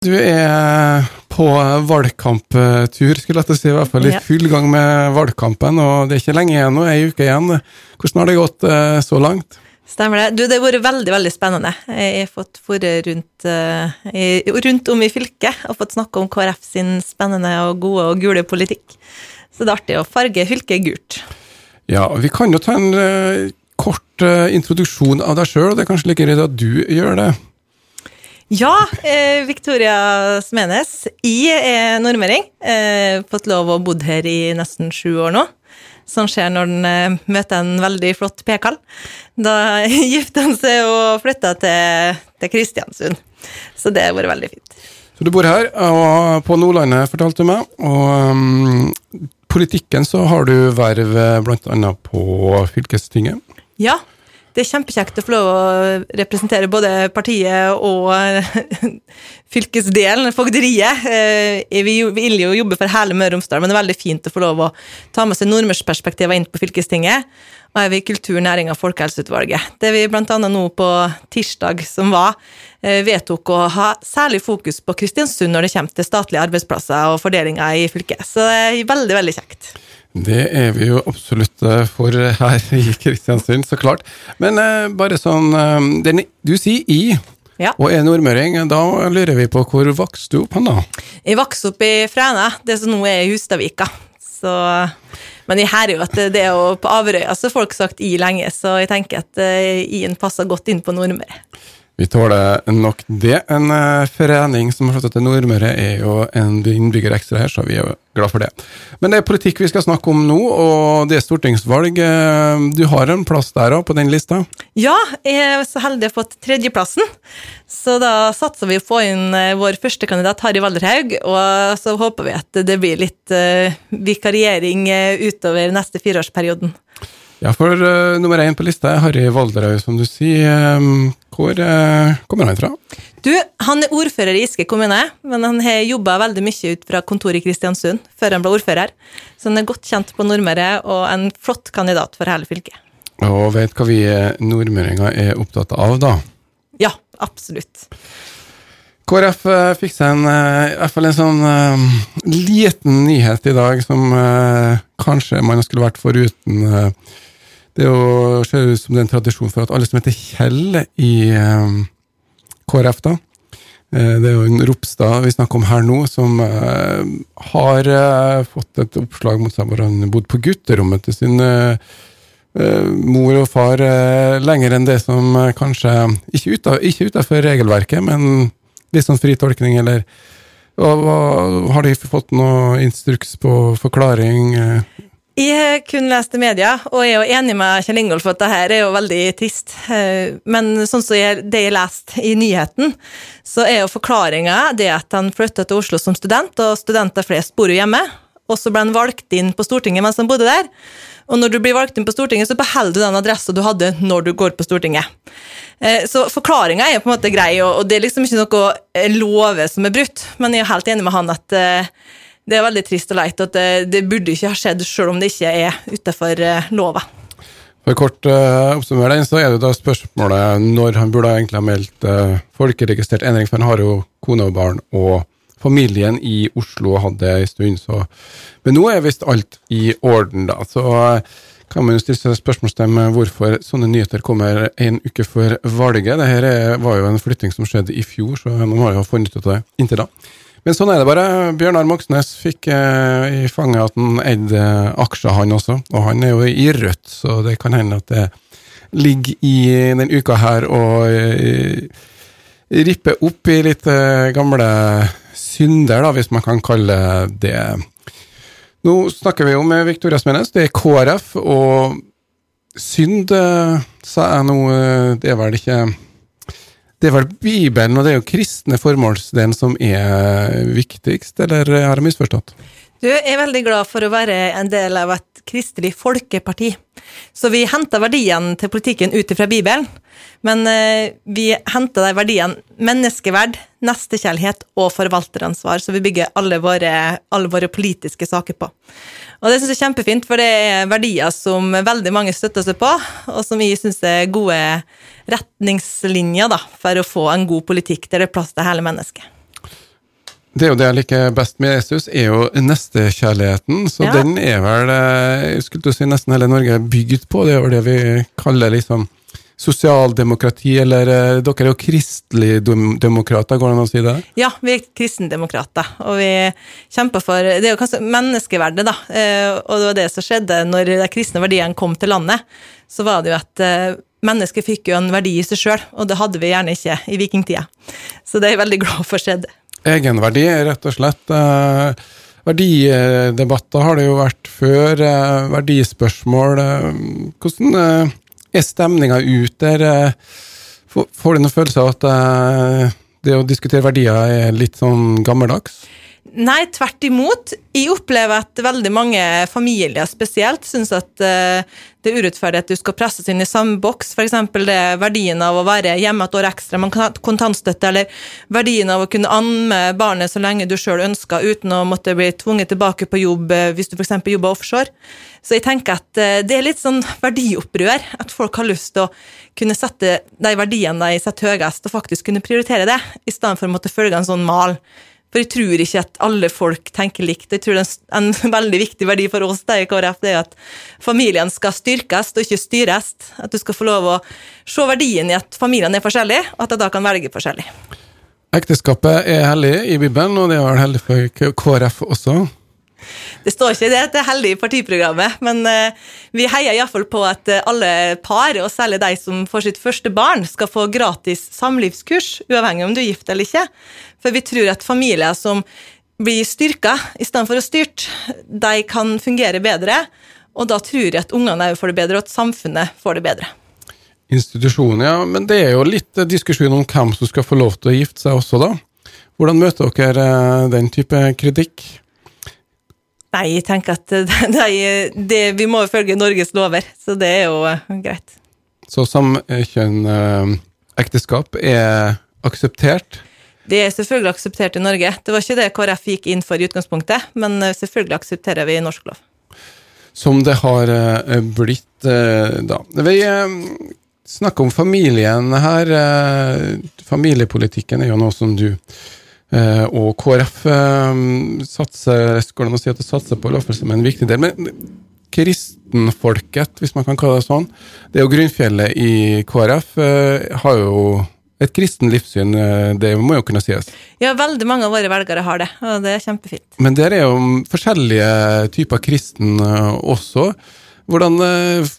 Du er på valgkamptur, skulle jeg til å si. I hvert fall i full gang med valgkampen, og det er ikke lenge igjen nå, ei uke igjen. Hvordan har det gått eh, så langt? Stemmer det. Du, det har vært veldig veldig spennende. Jeg har fått vært rundt, eh, rundt om i fylket og fått snakke om KrF sin spennende og gode og gule politikk. Så det er artig å farge fylket gult. Ja, vi kan jo ta en eh, kort introduksjon av deg sjøl, og det er kanskje like greit at du gjør det. Ja, eh, Victoria Smenes. Jeg er nordmøring. Eh, fått lov å bodd her i nesten sju år nå. Sånn skjer når en eh, møter en veldig flott pekall. Da gifter han seg og flytter til, til Kristiansund. Så det har vært veldig fint. Så du bor her, og på Nordlandet, fortalte du meg. Og um, politikken så har du verv bl.a. blant annet på fylkestinget. Ja, det er kjempekjekt å få lov å representere både partiet og fylkesdelen, fogderiet. Eh, Vi vil jo jobbe for hele Møre og Romsdal, men det er veldig fint å få lov å ta med seg nordmørsperspektiver inn på fylkestinget. Og er vi i Kultur-, næring- og folkehelseutvalget. Det vi annet nå på tirsdag som var, eh, vedtok å ha særlig fokus på Kristiansund når det kommer til statlige arbeidsplasser og fordelinger i fylket. Så det er veldig, veldig kjekt. Det er vi jo absolutt eh, for her i Kristiansund, så klart. Men eh, bare sånn eh, den, Du sier i, Ja. og er nordmøring. Da lurer vi på hvor vokste du opp hen, da? Jeg vokste opp i Fræna, det som nå er Hustadvika. Så, men jeg her er jo at det er jo på Averøya så folk sagt i lenge, så jeg tenker at eh, i-en passer godt inn på Nordmøre. Vi tåler nok det. En eh, forening som har flyttet til Nordmøre, er jo en innbygger ekstra her, så vi er glad for det. Men det er politikk vi skal snakke om nå, og det er stortingsvalg. Eh, Du har en plass der òg, på den lista? Ja, jeg er så heldig å ha fått tredjeplassen, så da satser vi å få inn eh, vår første kandidat, Harry Valderhaug, og så håper vi at det blir litt vikariering utover neste fireårsperioden. Ja, for uh, nummer én på lista er Harry Valderhaug, som du sier. Eh, Hvor uh, kommer han fra? Du, han er ordfører i Iske kommune, men han har jobba veldig mye ut fra kontoret i Kristiansund før han ble ordfører. Så han er godt kjent på Nordmøre og en flott kandidat for hele fylket. Og vet hva vi nordmøringer er opptatt av, da? Ja, absolutt. KrF fikk seg en, i hvert fall en sånn eh, liten nyhet i dag som uh, kanskje man skulle vært foruten. eh. Det er jo, ser ut som det er en tradisjon for at alle som heter Kjell i eh, KrF, da eh, Det er jo en Ropstad vi snakker om her nå, som eh, har eh, fått et oppslag mot seg hvor han bodde på gutterommet til sin mor og far lenger enn det som kanskje Ikke, uta, ikke utenfor regelverket, men litt sånn fri tolkning, eller og, og, Har de fått noe instruks på forklaring? Jeg har kun lest media, og jeg er jo enig med Kjell Ingolf at det her er jo veldig trist. Eh, Men sånn som jeg, det jeg leste i nyheten, så er jo forklaringa det at han flytta til Oslo som student, og studenter flest bor jo hjemme. Og så ble han valgt inn på Stortinget mens han bodde der. Og når du blir valgt inn på Stortinget, så beholder du den adressa du hadde når du går på Stortinget. Eh, Så forklaringa er på en måte grei, og det er liksom ikke noe love som er brutt, men jeg er helt enig med han at eh, det er veldig trist og leit, at det, det burde ikke ha skjedd selv om det ikke er utenfor eh, lova. For kort uh, oppsummere den, så er det da spørsmålet når han burde egentlig ha meldt uh, folkeregistrert endring, for han har jo kone og barn og familien i Oslo og hadde en stund, så Men nå er visst alt i orden, da. Så uh, kan man jo stille seg spørsmålstegn med hvorfor sånne nyheter kommer en uke før valget. Dette var jo en flytting som skjedde i fjor, så nå har jo funnet ut av det inntil da. Men sånn er det bare. Bjørnar Moxnes fikk eh, i fanget at han eide aksjer, han også. Og han er jo i Rødt, så det kan hende at det ligger i den uka her og eh, ripper opp i litt eh, gamle synder, da, hvis man kan kalle det Nå snakker vi jo med Victoria Smenes, det er KrF, og synd, eh, sa jeg nå, eh, det er vel ikke det er vel Bibelen, og det er jo kristne formålsdelen som er viktigst, eller har jeg misforstått? Du er veldig glad for å være en del av et kristelig folkeparti. Så vi henter verdiene til politikken ut fra Bibelen, men eh, vi henter de verdiene menneskeverd, nestekjærlighet og forvalteransvar, så vi bygger alle våre, alle våre politiske saker på. Og det syns jeg er kjempefint, for det er verdier som veldig mange støtter seg på, og som vi syns er gode retningslinjer da, for å få en god politikk der det er plass til hele mennesket. Det er jo det jeg liker best med Jesus, er jo nestekjærligheten. Så Ja. den er vel, eh, jeg skulle du si nesten hele Norge er bygd på. Det er jo det vi kaller liksom sosialdemokrati, eller eh, dere er jo kristeligdemokrater, går det an å si det? Ja, vi er kristendemokrater, og vi kjemper for Det er jo kanskje menneskeverdet, da. eh, Og det var det som skjedde når de kristne verdiene kom til landet. Så var det jo at mennesket fikk jo en verdi i seg sjøl, og det hadde vi gjerne ikke i vikingtida. Så det er jeg veldig glad for skjedde. Egenverdi er rett og slett eh, Verdidebatter har det jo vært før. Eh, verdispørsmål. Eh, hvordan er stemninga ut der? Får, du noen følelse av at det å diskutere verdier er litt sånn gammeldags? Nei, tvert imot. Jeg opplever at veldig mange familier spesielt syns at eh, det er urettferdig at du skal presses inn i samme boks. F.eks. det verdien av å være hjemme et år ekstra med kontantstøtte, eller verdien av å kunne amme barnet så lenge du sjøl ønsker, uten å måtte bli tvunget tilbake på jobb eh, hvis du f.eks. jobber offshore. Så jeg tenker at eh, det er litt sånn verdiopprør. At folk har lyst til å kunne sette de verdiene de setter høyest, og faktisk kunne prioritere det, i stedet for å måtte følge en sånn mal. For jeg tror ikke at alle folk tenker likt. Jeg tror det er en veldig viktig verdi for oss det i KrF det er at familien skal styrkes og ikke styres. At du skal få lov å se verdien i at familiene er forskjellige, og at de da kan velge forskjellig. Ekteskapet er hellig i Bibelen, og det er vel hellig for KrF også. Det står ikke det, det er heldig i partiprogrammet, men eh, vi heier iallfall på at eh, alle par, og særlig de som får sitt første barn, skal få gratis samlivskurs, uavhengig om du er gift eller ikke. For vi tror at familier som blir styrka istedenfor å styrt, de kan fungere bedre, og da tror jeg at ungene òg får det bedre, og at samfunnet får det bedre. Institusjoner, ja. Men det er jo litt eh, diskusjon om hvem som skal få lov til å gifte seg også, da. Hvordan møter dere eh, den type kritikk? Nei, jeg tenker at det, det, det, vi må følge Norges lover, så det er jo eh, greit. Så samkjønn-ekteskap er akseptert? Det er selvfølgelig akseptert i Norge. Det var ikke det KrF gikk inn for i utgangspunktet, men eh, selvfølgelig aksepterer vi norsk lov. Som det har eh, blitt, eh, da. Vi snakker om familien her. Familiepolitikken er jo noe som du og KrF satser Går det å si at det satser på, hvert som en viktig del. Men kristenfolket, hvis man kan kalle det sånn, det er jo grunnfjellet i KrF, har jo et kristen livssyn, eh, det må jo kunne sies. Ja, veldig mange av våre velgere har det, og det er kjempefint. Men der er jo forskjellige typer kristen eh, også. Hvordan eh,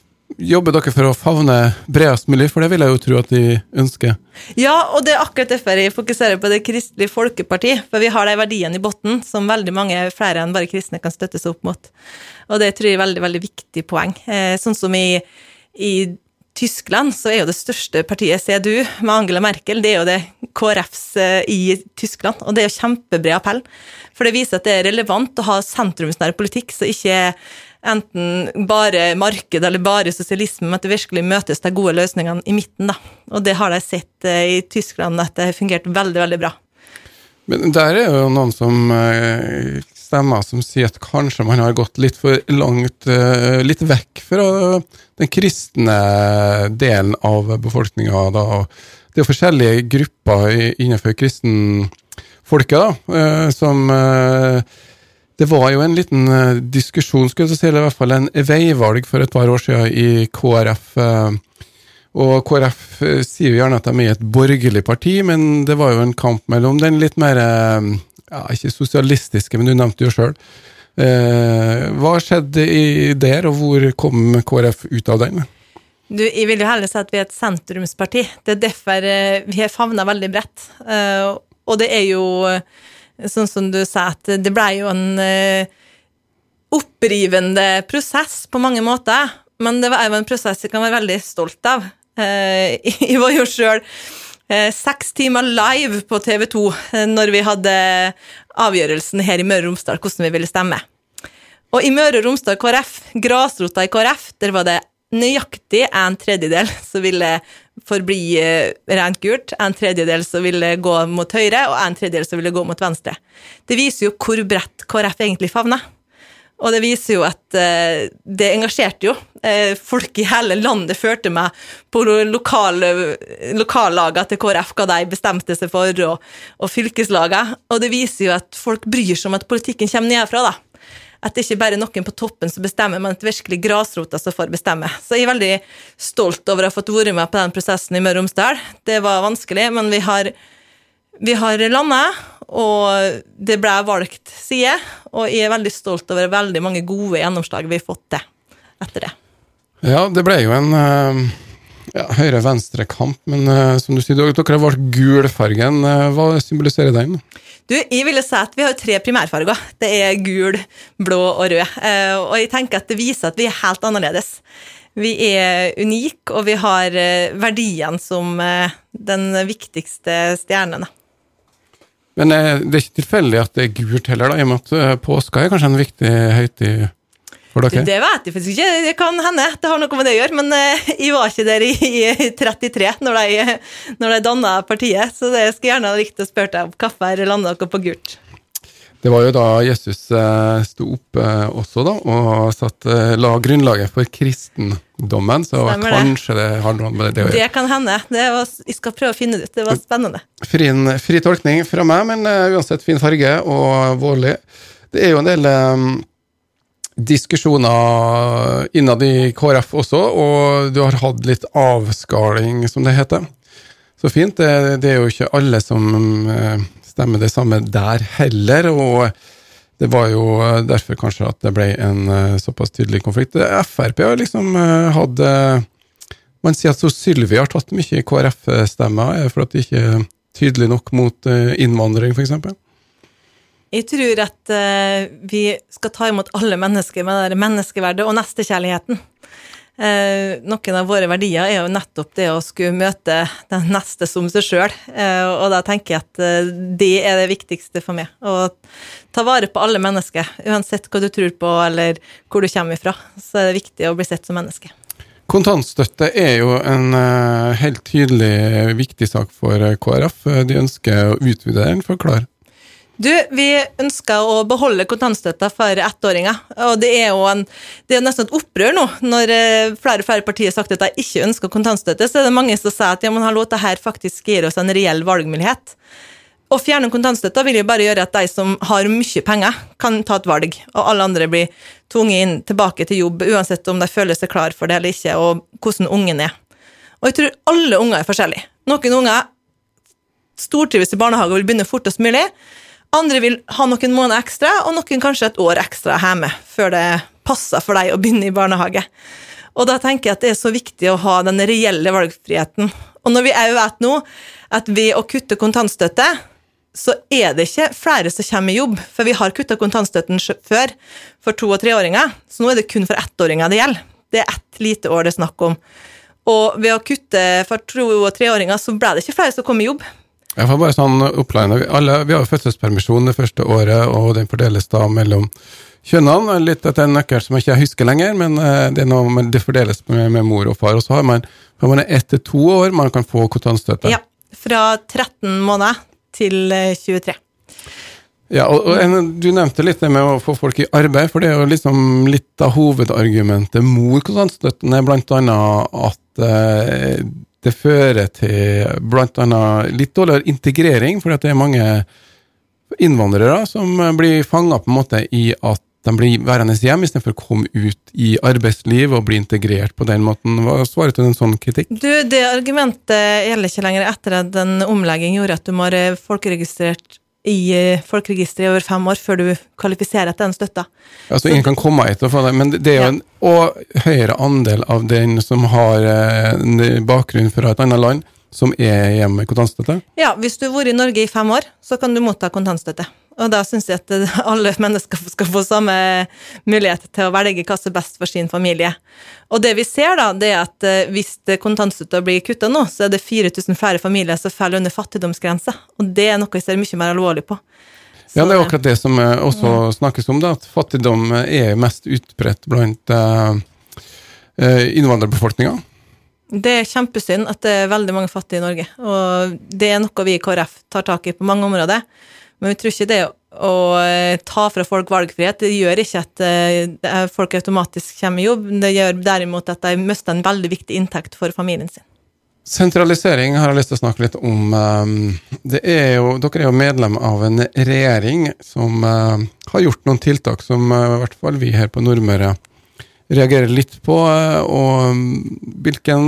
jobber dere for å favne bredest mulig, for det vil jeg jo tro at de ønsker. Ja, og det er akkurat derfor jeg fokuserer på det kristelige folkeparti, for vi har de verdiene i bunnen som veldig mange flere enn bare kristne kan støtte seg opp mot. Og det tror jeg er veldig, veldig viktig poeng. Sånn som i, i Tyskland så er jo det største partiet CDU med Angela Merkel, det er jo det KrFs eh, i Tyskland, og det er jo kjempebred appell. For det viser at det er relevant å ha sentrumsnær politikk, så ikke er enten bare marked eller bare sosialisme, men at det virkelig møtes de gode løsningene i midten, da. Og det har de sett eh, i Tyskland, at det har fungert veldig, veldig bra. Men der er jo noen som eh, stemmer som sier at kanskje man har gått litt for langt, eh, litt vekk fra den kristne delen av befolkninga. Det er forskjellige grupper innenfor kristenfolket da, eh, som eh, Det var jo en liten diskusjon, skulle jeg si, eller i hvert fall en veivalg for et par år siden i KrF. Og KrF sier jo gjerne at de er et borgerlig parti, men det var jo en kamp mellom den litt mer ja, Ikke sosialistiske, men du nevnte jo sjøl. Eh, hva skjedde der, og hvor kom KrF ut av den? Du, jeg vil jo heller si at vi er et sentrumsparti. Det er derfor eh, vi har favna veldig bredt. Eh, og det er jo eh, sånn som du sa, at det blei jo en eh, opprivende prosess på mange måter. Men det var jo en prosess jeg kan være veldig stolt av. Eh, jeg var jo sjøl seks timer live på TV 2 når vi hadde avgjørelsen her i Møre og Romsdal hvordan vi ville stemme. Og i Møre og Romsdal KrF, grasrota i KrF, der var det nøyaktig en tredjedel som ville forbli eh, rent gult, en tredjedel som ville gå mot høyre, og en tredjedel som ville gå mot venstre. Det viser jo hvor bredt KrF egentlig favner. Og det viser jo at eh, det engasjerte jo. Eh, folk i hele landet førte meg på lokal, lokallaga til KrF, hva de bestemte seg for, og, og fylkeslagene. Og det viser jo at folk bryr seg om at politikken kommer nedenfra, da. At det ikke bare er noen på toppen som bestemmer, men at virkelig grasrota som får bestemme. Så jeg er veldig stolt over å ha fått vært med på den prosessen i Møre og Romsdal. Det var vanskelig, men vi har, vi har landa, og det ble valgt side. Og jeg er veldig stolt over veldig mange gode gjennomslag vi har fått til etter det. Ja, det ble jo en uh, ja, høyre-venstre-kamp, men uh, som du sier, dere har valgt gulfargen. Uh, hva symboliserer den? Du, jeg ville si at Vi har tre primærfarger. Det er gul, blå og rød. og jeg tenker at det viser at vi er helt annerledes. Vi er unike, og vi har verdiene som den viktigste stjernen. Men eh, det er ikke tilfeldig at det er gult heller, da, i og med at eh, påska er kanskje en viktig høytid for dere? Det vet jeg faktisk ikke. Det kan hende. Det har noe med det å gjøre. Men eh, jeg var ikke der i 33 når de, når de danna partiet, så det skulle jeg gjerne ha likt å spørre deg om hvorfor landa dere på gult. Det var jo da Jesus eh, sto opp eh, også, da, og satt, eh, la grunnlaget for kristendommen. Så Stemmer kanskje det, det har noe med det å gjøre. Det kan hende. Det var, jeg skal prøve å finne det ut. Det var spennende. Fri, fri tolkning fra meg, men uansett fin farge og vårlig. Det er jo en del um, diskusjoner innad i KrF også, og du har hatt litt avskaling, som det heter. Så fint. Det, det er jo ikke alle som stemme det samme der heller. og det var jo derfor kanskje at det ble en uh, såpass tydelig konflikt. Frp har liksom uh, hatt Man sier at Sylvi har tatt mye KrF-stemmer for at det ikke er tydelig nok mot innvandring, f.eks. Jeg tror at vi skal ta imot alle mennesker med det menneskeverdet og nestekjærligheten. Eh, noen av våre verdier er jo nettopp det å skulle møte den neste som seg sjøl. Eh, og da tenker jeg at eh, det er det viktigste for meg. Å ta vare på alle mennesker. Uansett hva du tror på eller hvor du kommer ifra, så er det viktig å bli sett som menneske. Kontantstøtte er jo en helt tydelig viktig sak for KrF. De ønsker å utvide den. Forklar. Du, vi ønsker å beholde kontantstøtta for ettåringer. Og det er jo en, det er nesten et opprør nå. Når eh, flere og flere partier har sagt at de ikke ønsker kontantstøtte, så er det mange som sier at ja, men hallo, dette faktisk gir oss en reell valgmulighet. Å fjerne kontantstøtta vil jo bare gjøre at de som har mye penger, kan ta et valg, og alle andre blir tvunget inn tilbake til jobb, uansett om de føler seg klar for det eller ikke, og hvordan ungen er. Og jeg tror alle unger er forskjellige. Noen unger stortrives i barnehage og vil begynne fortest mulig. Andre vil ha noen måneder ekstra, og noen kanskje et år ekstra hjemme før det passer for deg å begynne i barnehage. Og da tenker jeg at det er så viktig å ha den reelle valgfriheten. Og når vi òg vet nå at ved å kutte kontantstøtte, så er det ikke flere som kommer i jobb. For vi har kutta kontantstøtten før for to- og treåringer, så nå er det kun for ettåringer det gjelder. Det er ett lite år det er snakk om. Og ved å kutte for to- og treåringer, så ble det ikke flere som kom i jobb. Jeg får bare sånn oppline. Alle, vi har jo fødselspermisjon det første året, og den fordeles da mellom kjønnene. Litt etter en nøkkel som jeg ikke husker lenger, men eh, det, noe, det fordeles med, med, mor og far. Og så har man, når man er ett til to år, man kan få kontantstøtte. Ja. Fra 13 måneder til 23. Eh, ja, og, og en, Du nevnte litt det med å få folk i arbeid, for det er jo liksom litt av hovedargumentet mot kontantstøtten er annet at eh, det fører til bl.a. litt dårligere integrering, fordi det er mange innvandrere som blir fanga på en måte i at de blir værende hjemme istedenfor å komme ut i arbeidsliv og bli integrert på den måten. Hva svarer du til en sånn kritikk? Du, Det argumentet gjelder ikke lenger etter at en omlegging gjorde at du må ha folkeregistrert i eh, folkeregisteret i over fem år før du kvalifiserer til den støtta. Altså ingen kan komme etter for det, men det er jo en og høyere andel av den som har eh, bakgrunn fra et annet land, som er hjemme med kontantstøtte? Ja, hvis du har vært i Norge i fem år, så kan du motta kontantstøtte. Og da syns jeg at alle mennesker skal få samme mulighet til å velge hva som er best for sin familie. Og det vi ser, da, det er at eh, hvis kontantstøtta blir kutta nå, så er det 4000 flere familier som faller under fattigdomsgrensa. Og det er noe vi ser mye mer alvorlig på. Så, ja, det er akkurat det som eh, også snakkes om, da, at fattigdom er mest utbredt blant uh, innvandrerbefolkninga. Det er kjempesynd at det er veldig mange fattige i Norge, og det er noe vi i KrF tar tak i på mange områder. Men vi tror ikke det å ta fra folk valgfrihet. Det gjør ikke at folk automatisk kommer i jobb, det gjør derimot at de mister en veldig viktig inntekt for familien sin. Sentralisering har jeg lyst til å snakke litt om. Er jo, dere er jo medlem av en regjering som har gjort noen tiltak som i hvert fall vi her på Nordmøre reagerer litt på. Og hvilken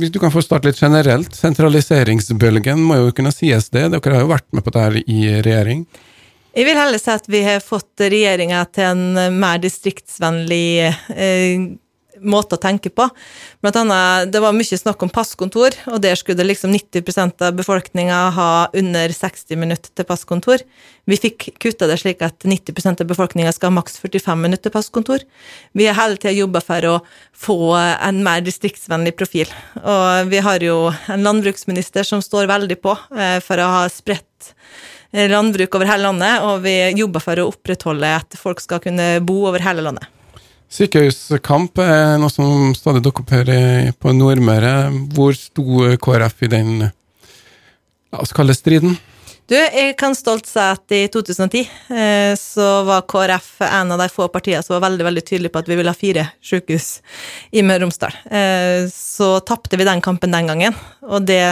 Hvis du kan få starte litt generelt. Sentraliseringsbølgen må jo kunne sies det. Dere har jo vært med på dette i regjering? Jeg vil heller si at vi har fått regjeringa til en mer distriktsvennlig måte å tenke på. Blant annet, det var mye snakk om passkontor, og der skulle liksom 90% av befolkninga ha under 60 minutter til passkontor. Vi fikk kutta det slik at 90% av befolkninga skal ha maks 45 minutter til passkontor. Vi har hele tida jobba for å få en mer distriktsvennlig profil. Og vi har jo en landbruksminister som står veldig på eh, for å ha spredt landbruk over hele landet, og vi jobber for å opprettholde at folk skal kunne bo over hele landet. Sykehuskamp er noe som stadig dukker opp her på Nordmøre. Hvor sto KrF i den la striden? Du, jeg kan stolt si at i 2010 eh, så var KrF en av de få partiene som var veldig veldig tydelig på at vi ville ha fire sykehus i Møre og Romsdal. Eh, så tapte vi den kampen den gangen, og det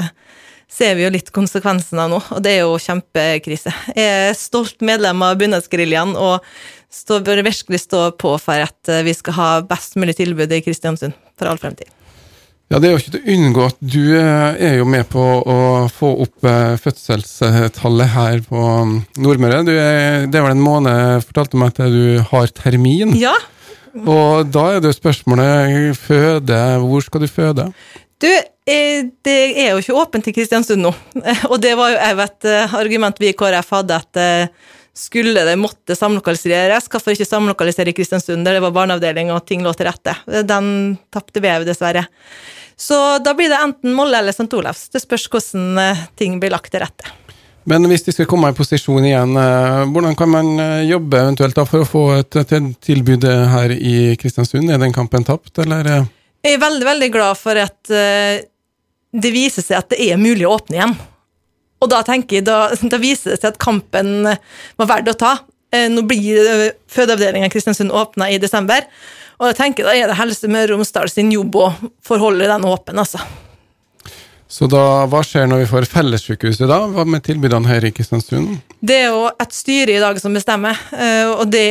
ser vi jo litt konsekvensen av nå, og det er jo kjempekrise. Jeg er stolt medlem av Bunadsgeriljaen og stå, bør virkelig stå på for at eh, vi skal ha best mulig tilbud i Kristiansund for all fremtid. Ja, Det er jo ikke til å unngå at du eh, er jo med på å få opp eh, fødselstallet her på um, Nordmøre. Er, det er vel en måned fortalte meg at du har termin. Ja. Og da er det jo spørsmålet føde, hvor skal du føde? Du, det er jo ikke åpent i Kristiansund nå. Og det var jo et argument vi i KrF hadde, at skulle det måtte samlokaliseres, hvorfor ikke samlokalisere i Kristiansund, der det var barneavdeling og ting lå til rette? Den tapte vi dessverre. Så da blir det enten Molle eller St. Olavs. Det spørs hvordan eh, ting blir lagt til rette. Men hvis de skal komme i posisjon igjen, eh, hvordan kan man eh, jobbe eventuelt for å få et tilbud her i Kristiansund? Er den kampen tapt, eller? Jeg er veldig, veldig glad for at det viser seg at det er mulig å åpne igjen. Og da tenker jeg, da, da viser det seg at kampen var verdt å ta. Eh, nå blir fødeavdelinga i Kristiansund åpna i desember, og jeg tenker da er det Helse Møre og Romsdal sin jobb å forholde den åpen, altså. Så da, hva skjer når vi får fellessykehuset da? Hva med tilbudene her i Kristiansund? Det er jo et styre i dag som bestemmer, eh, og det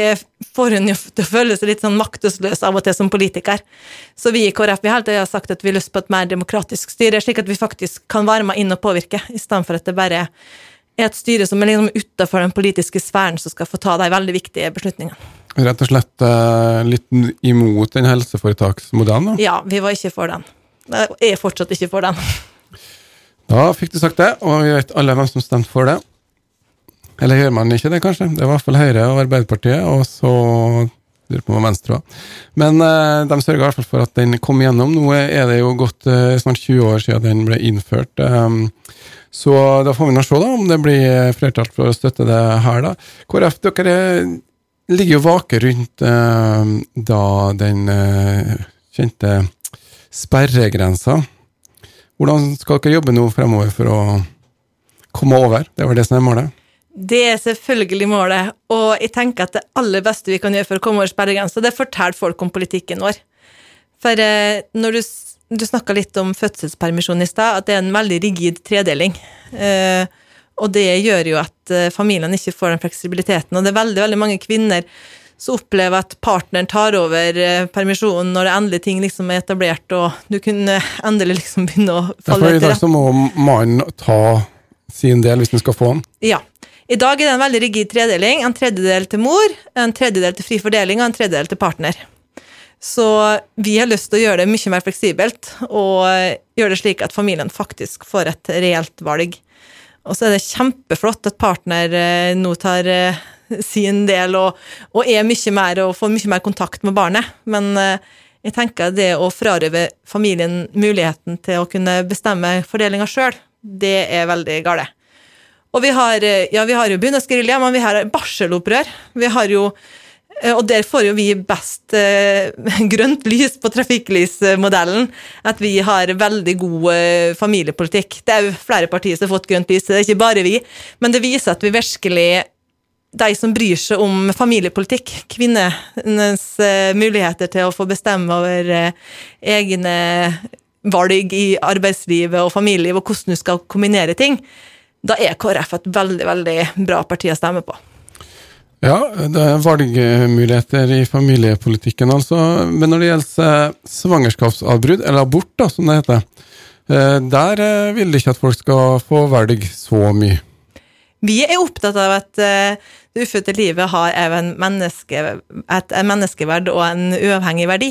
får hun jo til å føle seg litt sånn maktesløs av og til som politiker. Så vi i KrF vi har sagt at vi har lyst på et mer demokratisk styre, slik at vi faktisk kan være med inn og påvirke, i stedet for at det bare er et styre som er liksom utenfor den politiske sfæren som skal få ta de veldig viktige beslutningene. Rett og slett eh, litt imot den helseforetaksmodellen? da? Ja, vi var ikke for den. Jeg er fortsatt ikke for den. Da fikk du sagt det, og vi vet alle hvem som stemte for det. Eller gjør man ikke det, kanskje? Det var i hvert fall Høyre og Arbeiderpartiet, og så lurer på Venstre òg. Men uh, de sørga i hvert fall for at den kom igjennom. Nå er det jo gått uh, snart 20 år siden den ble innført. Um, så da får vi nå se da, om det blir flertall for å støtte det her, da. KrF, dere ligger jo vake rundt uh, da den kjente sperregrensa hvordan skal dere jobbe nå fremover for å komme over? Det var det som er målet? Det er selvfølgelig målet, og jeg tenker at det aller beste vi kan gjøre for å komme over sperregrensa, det er å fortelle folk om politikken vår. For eh, når du, du snakka litt om fødselspermisjon i stad, at det er en veldig rigid tredeling. Eh, og det gjør jo at eh, familiene ikke får den fleksibiliteten. Og det er veldig, veldig mange kvinner som opplever at partneren tar over eh, permisjonen når det endelig ting liksom er etablert, og du kunne endelig liksom begynne å falle etter. Ja, for I dag så må mannen ta sin del hvis han skal få den? Ja. I dag er det en veldig rigid tredeling. En tredjedel til mor, en tredjedel til fri fordeling og en tredjedel til partner. Så vi har lyst til å gjøre det mye mer fleksibelt, og gjøre det slik at familien faktisk får et reelt valg. Og så er det kjempeflott at partner eh, nå tar eh, sin del og, og, er mye mer og får mye mer kontakt med barnet. Men eh, jeg tenker det å frarøve familien muligheten til å kunne bestemme fordelinga sjøl, det er veldig galt. Og vi har, eh, ja, vi har jo bunadsgerilja, men vi har barselopprør. Vi har jo eh, og der får jo vi best eh, grønt lys på trafikklysmodellen. At vi har veldig god eh, familiepolitikk. Det er jo flere partier som har fått grønt lys, det er ikke bare vi. Men det viser at vi virkelig de som bryr seg om familiepolitikk, kvinnenes eh, muligheter til å få bestemme over eh, egne valg i arbeidslivet og familieliv, og hvordan du skal kombinere ting, da er KrF et veldig, veldig bra parti å stemme på. Ja, det er valgmuligheter i familiepolitikken, altså. Men når det gjelder svangerskapsavbrudd, eller abort, da, som det heter, der vil de ikke at folk skal få velge så mye. Vi er opptatt av at uh, det ufødte livet har en, menneske, et, en menneskeverd og en uavhengig verdi.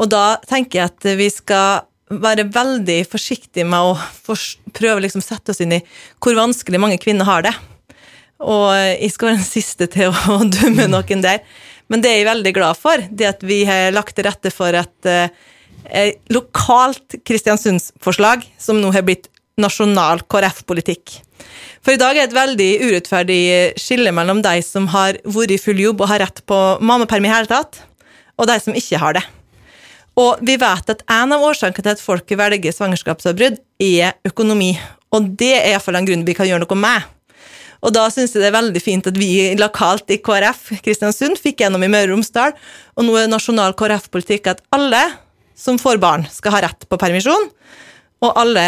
Og da tenker jeg at vi skal være veldig forsiktig med å for, prøve liksom sette oss inn i hvor vanskelig mange kvinner har det. Og jeg skal være den siste til å, dumme dømme noen der. Men det er jeg veldig glad for, det at vi har lagt til rette for et eh, lokalt Kristiansundsforslag, som nå har blitt nasjonal KrF-politikk. For i dag er det et veldig urettferdig skille mellom de som har vært i full jobb og har rett på mammaperm i hele tatt, og de som ikke har det. Og vi vet at en av årsakene til at folk velger svangerskapsavbrudd, er økonomi. Og det er iallfall en grunn vi kan gjøre noe med. Og da syns jeg det er veldig fint at vi lokalt i KrF Kristiansund fikk gjennom i Møre og Romsdal, og nå er nasjonal KrF-politikk at alle som får barn, skal ha rett på permisjon, og alle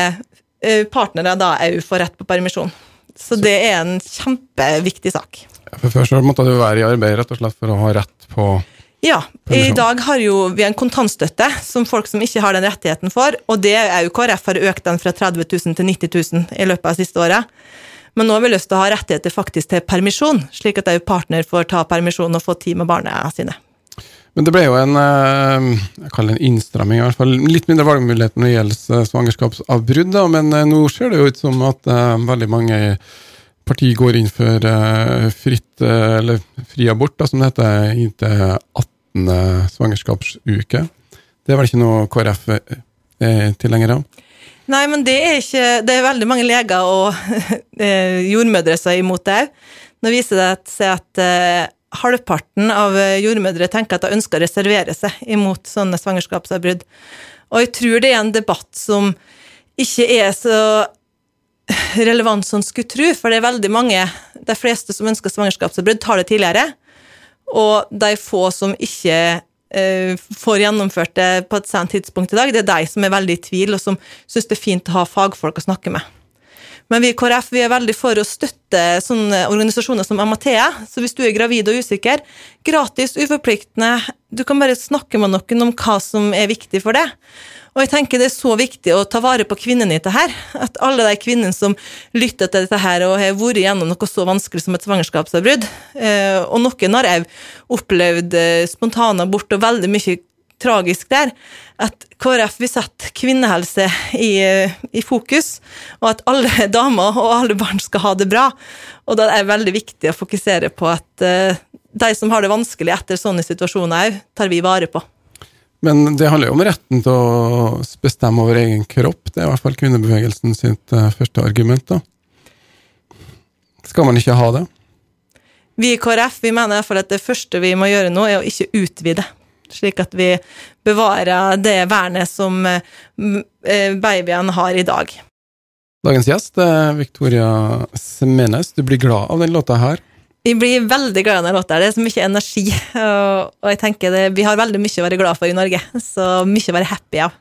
Eh, partnere da òg får rett på permisjon. Så det er en kjempeviktig sak. For Først måtte du være i arbeid rett og slett for å ha rett på ja, i dag har jo vi en kontantstøtte som folk som ikke har den rettigheten får, og det er jo KrF har økt den fra 30 000 til 90 000 i løpet av siste året. Men nå har vi lyst til å ha rettigheter faktisk til permisjon, slik at òg partner får ta permisjon og få tid med barna sine. Men det ble jo en eh, jeg kaller det en innstramming, i hvert fall litt mindre valgmulighet når det gjelder eh, svangerskapsavbrudd. Men eh, nå ser det jo ut som at veldig mange partier går inn for fritt, eller fri abort, da, som det heter, inntil 18. svangerskapsuke. Det er vel ikke noe KrF er tilhenger av? Nei, men det er ikke Det er veldig mange leger og jordmødre som er imot det òg. Nå viser det seg at halvparten av jordmødre tenker at de ønsker å reservere seg imot sånne svangerskapsavbrudd. Og jeg tror det er en debatt som ikke er så relevant som en skulle tro, for det er veldig mange, de fleste som ønsker svangerskapsavbrudd, tar det tidligere. Og de få som ikke eh, får gjennomført det på et sent tidspunkt i dag, det er de som er veldig i tvil, og som syns det er fint å ha fagfolk å snakke med. Men vi i KrF vi er veldig for å støtte sånne organisasjoner som Amathea. Så hvis du er gravid og usikker, gratis, uforpliktende, du kan bare snakke med noen om hva som er viktig for deg. Og jeg tenker det er så viktig å ta vare på kvinnene i dette her. At alle de kvinnene som lytter til dette her og har vært gjennom noe så vanskelig som et svangerskapsavbrudd, eh, og noen har òg opplevd eh, spontanabort og veldig mye tragisk der, at KrF vil sette kvinnehelse i, i, fokus, og at alle damer og alle barn skal ha det bra. Og da er det veldig viktig å fokusere på at uh, de som har det vanskelig etter sånne situasjoner òg, tar vi vare på. Men det handler jo om retten til å bestemme over egen kropp. Det er i hvert fall kvinnebevegelsen sitt uh, første argument. da. Skal man ikke ha det? Vi i KrF vi mener i hvert fall at det første vi må gjøre nå, er å ikke utvide slik at vi bevarer det vernet som eh, babyene har i dag. Dagens gjest er Victoria Semenes. Du blir glad av den låta her? Vi blir veldig glad av den låta. Det er så mye energi. Og jeg tenker det, Vi har veldig mye å være glad for i Norge, så mye å være happy av.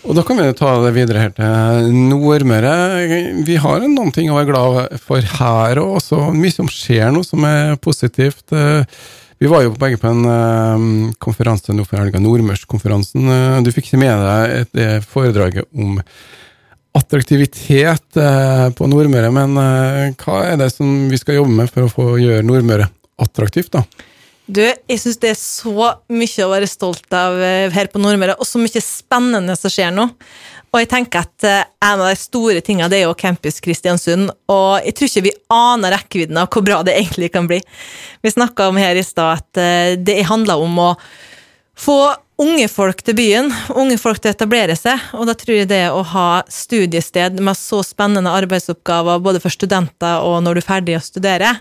Og Da kan vi ta det videre her til Nordmøre. Vi har noen ting å være glad for her og også mye som skjer nå som er positivt. Vi var jo begge på en uh, konferanse nå for helga, Nordmørskonferansen. Uh, du fikk ikke med deg et, et foredraget om attraktivitet uh, på Nordmøre, men hva er det som vi skal jobbe med for å få gjøre Nordmøre attraktivt, da? Du, jeg syns det er så mye å være stolt av her på Nordmøre, og så mye spennende som skjer nå. Og jeg tenker at eh, en av de store tingene det er jo Campus Kristiansund, og jeg tror ikke vi aner rekkevidden av hvor bra det egentlig kan bli. Vi snakka om her i stad at eh, det handler om å få unge folk til byen, unge folk til å etablere seg, og da tror jeg det å ha studiested med så spennende arbeidsoppgaver både for studenter og når du er ferdig å studere,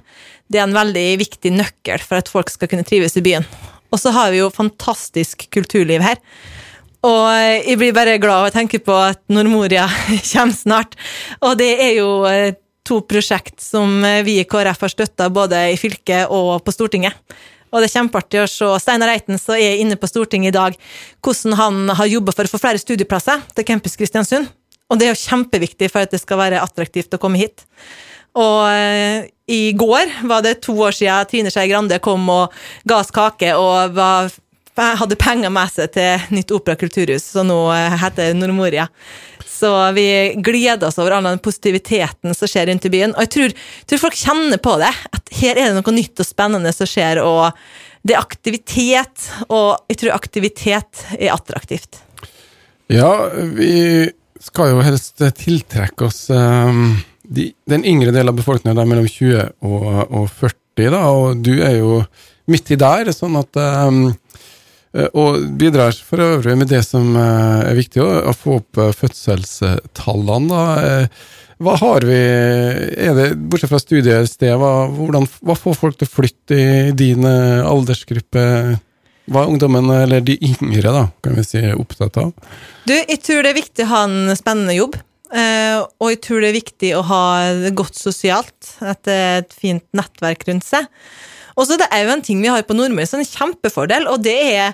det er en veldig viktig nøkkel for at folk skal kunne trives i byen. Og så har vi jo fantastisk kulturliv her. Og jeg blir bare glad av å tenke på at Nordmoria kommer snart. Og det er jo to prosjekt som vi i KrF har støtta både i fylket og på Stortinget. Og det er kjempeartig å se Steinar Eiten som er inne på Stortinget i dag, hvordan han har jobba for å få flere studieplasser til Campus Kristiansund. Og det er jo kjempeviktig for at det skal være attraktivt å komme hit. Og eh, i går var det to år siden Trine Skei Grande kom og ga oss kake og var, hadde penger med seg til nytt opera kulturhus, som nå eh, heter Nordmoria. Så vi gleder oss over all den positiviteten som skjer rundt i byen. Og jeg tror, tror, folk kjenner på det, at her er det noe nytt og spennende som skjer. og det er aktivitet, og jeg tror aktivitet er attraktivt. Ja, vi skal jo helst tiltrekke oss um, de, den yngre delen av befolkningen, mellom 20 og, og 40, da, og du er jo midt i der, sånn at um, Eh, og bidrar for øvrig med det som eh, er viktig, å få opp eh, fødselstallene. Hva har vi det, Bortsett fra studiested, hva, hvordan, hva får folk til å flytte i din aldersgruppe? Hva er ungdommen, eller de yngre, da, kan vi si, opptatt av? Du, jeg tror det er viktig å ha en spennende jobb. og jeg tror det er viktig å ha det godt sosialt. Et fint nettverk rundt seg. Og så er det òg en ting vi har på Nordmøre som er en kjempefordel, og det er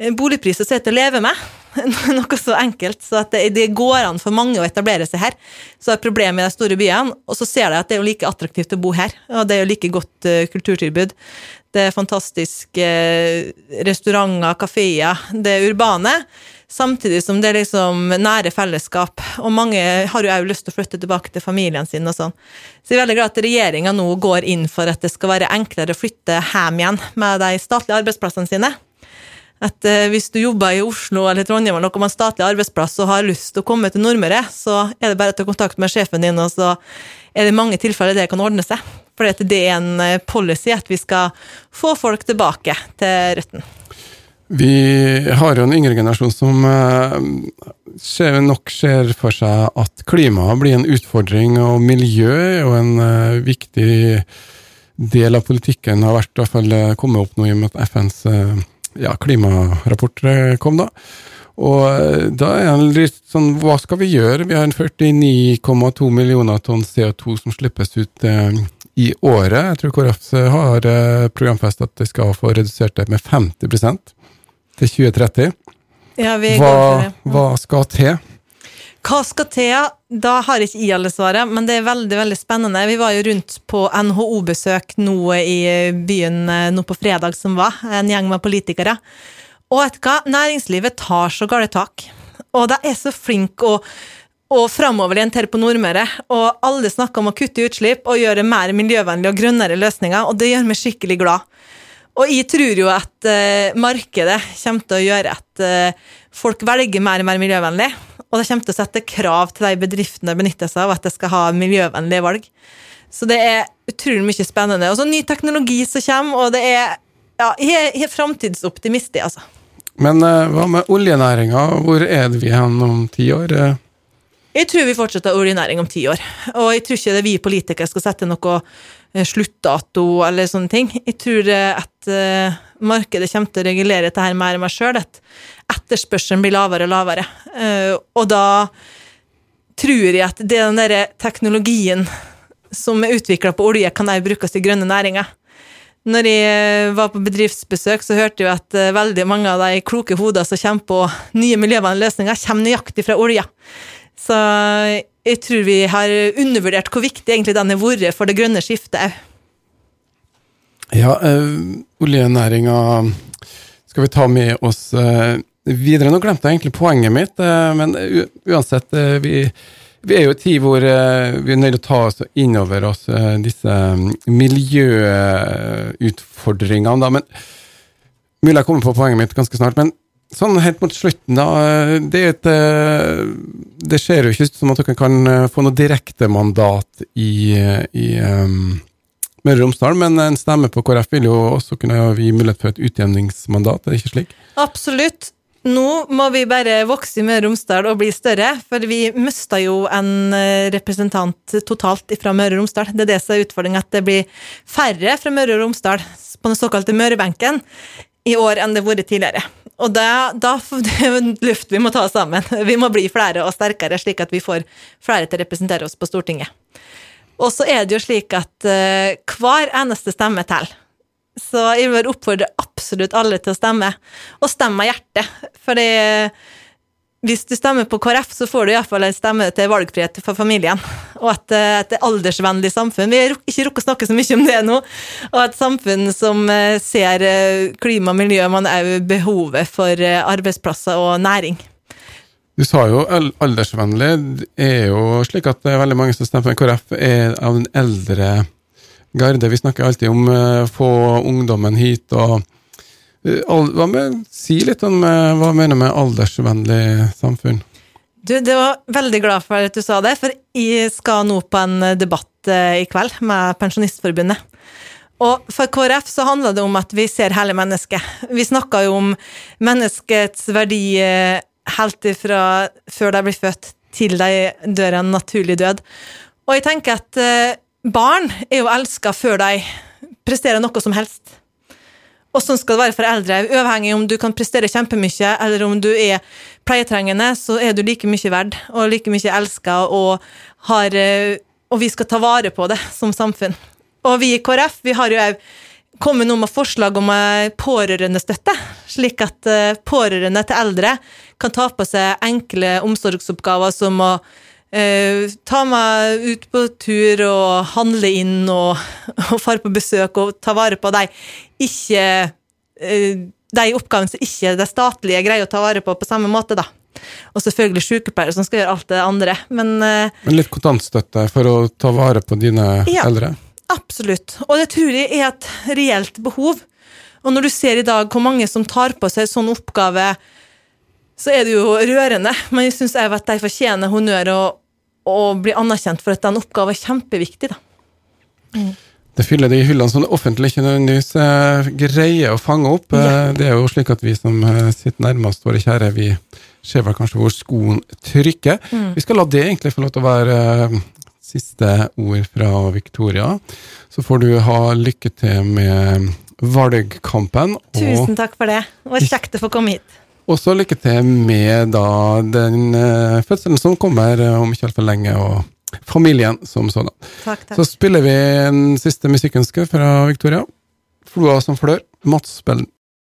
eh, boligpriser som er til å leve med. Noe så enkelt. Så at det, det, går an for mange å etablere seg her. Så er problemet i de store byene, og så ser de at det er jo like attraktivt å bo her. Og det er jo like godt uh, kulturtilbud. Det er fantastiske uh, restauranter, kafeer. Det er urbane. Samtidig som det er liksom nære fellesskap. Og mange har jo òg lyst til å flytte tilbake til familien sin og sånn. Så jeg er veldig glad at regjeringa nå går inn for at det skal være enklere å flytte hjem igjen med de statlige arbeidsplassene sine. At uh, hvis du jobber i Oslo eller Trondheim eller noe med en statlig arbeidsplass og har lyst til å komme til Nordmøre, så er det bare å ta kontakt med sjefen din, og så er det mange tilfeller det kan ordne seg. For det er en eh, policy at vi skal få folk tilbake til røttene. Vi har jo en yngre generasjon som eh, ser, nok ser for seg at klimaet blir en utfordring, og miljø er jo en uh, viktig del av politikken. har vært i hvert fall eh, kommet opp nå i og med at FNs ja, klimarapport kom, da. Og da er det litt sånn, hva skal vi gjøre? Vi har en 49,2 millioner tonn CO2 som slippes ut i året. Jeg tror KrF har programfestet at de skal få redusert det med 50 til 2030. Ja, hva, hva, skal til? Hva skal til? Da har ikke jeg alle svaret, men det er veldig veldig spennende. Vi var jo rundt på NHO-besøk nå i byen eh, nå på fredag som var, en gjeng med politikere. Og vet du hva? Næringslivet tar så gale tak. Og de er så flinke og, og framoverlent her på Nordmøre. Og alle snakker om å kutte utslipp og gjøre mer miljøvennlige og grønnere løsninger, og det gjør meg skikkelig glad. Og jeg tror jo at uh, markedet kommer til å gjøre at uh, folk velger mer og mer miljøvennlig. Og det kommer til å sette krav til de bedriftene benytter seg av at de skal ha miljøvennlige valg. Så det er utrolig mye spennende. Og så ny teknologi som kommer, og det er ja, jeg er framtidsoptimist, altså. Men uh, hva med oljenæringa? Hvor er det vi hen om ti år? Jeg tror vi fortsetter oljenæring om ti år. Og jeg tror ikke det er vi politikere skal sette noe sluttdato eller sånne ting. Jeg tror eh, at uh, markedet kommer til å regulere dette her mer og mer sjøl. At etterspørselen blir lavere og lavere. Og da tror jeg at det den derre teknologien som er utvikla på olje, kan òg brukes i grønne næringer. Når jeg var på bedriftsbesøk, så hørte jeg at veldig mange av de kloke hodene som kommer på nye miljøvennlige løsninger, kommer nøyaktig fra olja. Så jeg tror vi har undervurdert hvor viktig egentlig den har vært for det grønne skiftet. Ja, øh, oljenæringa skal vi ta med oss øh, videre. Nå glemte jeg egentlig poenget mitt, øh, men uansett vi, vi, er jo i tid hvor vi er nødt til å ta oss inn over oss disse miljøutfordringene. Da. Men Mulig jeg kommer på poenget mitt ganske snart. men Sånn helt mot slutten, da. Det, et, eh, det skjer jo ikke som at dere kan eh, få noe direktemandat i, i um, Møre og Romsdal, men en stemme på KrF vil jo også kunne gi mulighet for et utjevningsmandat, er det ikke slik? Absolutt. Nå må vi bare vokse i Møre og Romsdal og bli større, for vi mista jo en representant totalt fra Møre og Romsdal. Det er det som er utfordringa, at det blir færre fra Møre og Romsdal på den såkalte Mørebenken i år enn det har vært tidligere. Og da, da det luft vi må ta sammen. Vi må bli flere og sterkere, slik at vi får flere til å representere oss på Stortinget. Og så er det jo slik at uh, hver eneste stemme teller. Så jeg vil oppfordre absolutt alle til å stemme, og stemme av hjertet. Fordi hvis du stemmer på KrF, så får du iallfall en stemme til valgfrihet for familien. Og et, et aldersvennlig samfunn. Vi har ikke rukket å snakke så mye om det nå. Og et samfunn som eh, ser eh, klima og miljø, men òg behovet for eh, arbeidsplasser og næring. Du sa jo aldersvennlig. Det er jo slik at det er veldig mange som stemmer på KrF, er av den eldre garde. Vi snakker alltid om å få ungdommen hit. og hva med, Si litt om eh, hva mener med aldersvennlig samfunn? Du, det var veldig glad for at du sa det, for jeg skal nå på en debatt eh, i kveld med Pensjonistforbundet. Og for KrF så handler det om at vi ser hele mennesket. Vi snakker jo om menneskets verdi eh, helt ifra før de blir født, til de dør en naturlig død. Og jeg tenker at barn er jo elska før de presterer noe som helst. Og sånn skal det være for eldre. Uavhengig om du kan prestere kjempemye, eller om du er pleietrengende, så er du like mye verd og like mye elska, og, eh, og vi skal ta vare på det som samfunn. Og vi i KrF vi har jo òg kommet nå med forslag om pårørendestøtte, slik at eh, pårørende til eldre kan ta på seg enkle omsorgsoppgaver som å Uh, ta meg ut på tur og handle inn og, og fare på besøk og ta vare på de ikke uh, De oppgavene som ikke det statlige greier å ta vare på på samme måte, da. Og selvfølgelig sykepleiere som skal gjøre alt det andre, men uh, Men litt kontantstøtte for å ta vare på dine ja, eldre? Absolutt. Og det tror jeg er et reelt behov. Og når du ser i dag hvor mange som tar på seg sånn oppgave så er det jo rørende, men jeg syns at de fortjener honnør og, og blir anerkjent for at den oppgaven er kjempeviktig. da. Mm. Det fyller de hyllene som det offentlige ikke nødvendigvis eh, greier å fange opp. Ja. Det er jo slik at vi som eh, sitter nærmest våre kjære, vi ser vel kanskje hvor skoen trykker. Mm. Vi skal la det egentlig få lov til å være eh, siste ord fra Victoria. Så får du ha lykke til med valgkampen. Tusen takk for det. Det var kjekt å få komme hit. Og så lykke til med da den fødselen som kommer om ikke altfor lenge, og familien som sådan. Så spiller vi en siste musikkønske fra Victoria. 'Floa som flør', Mats Bellen.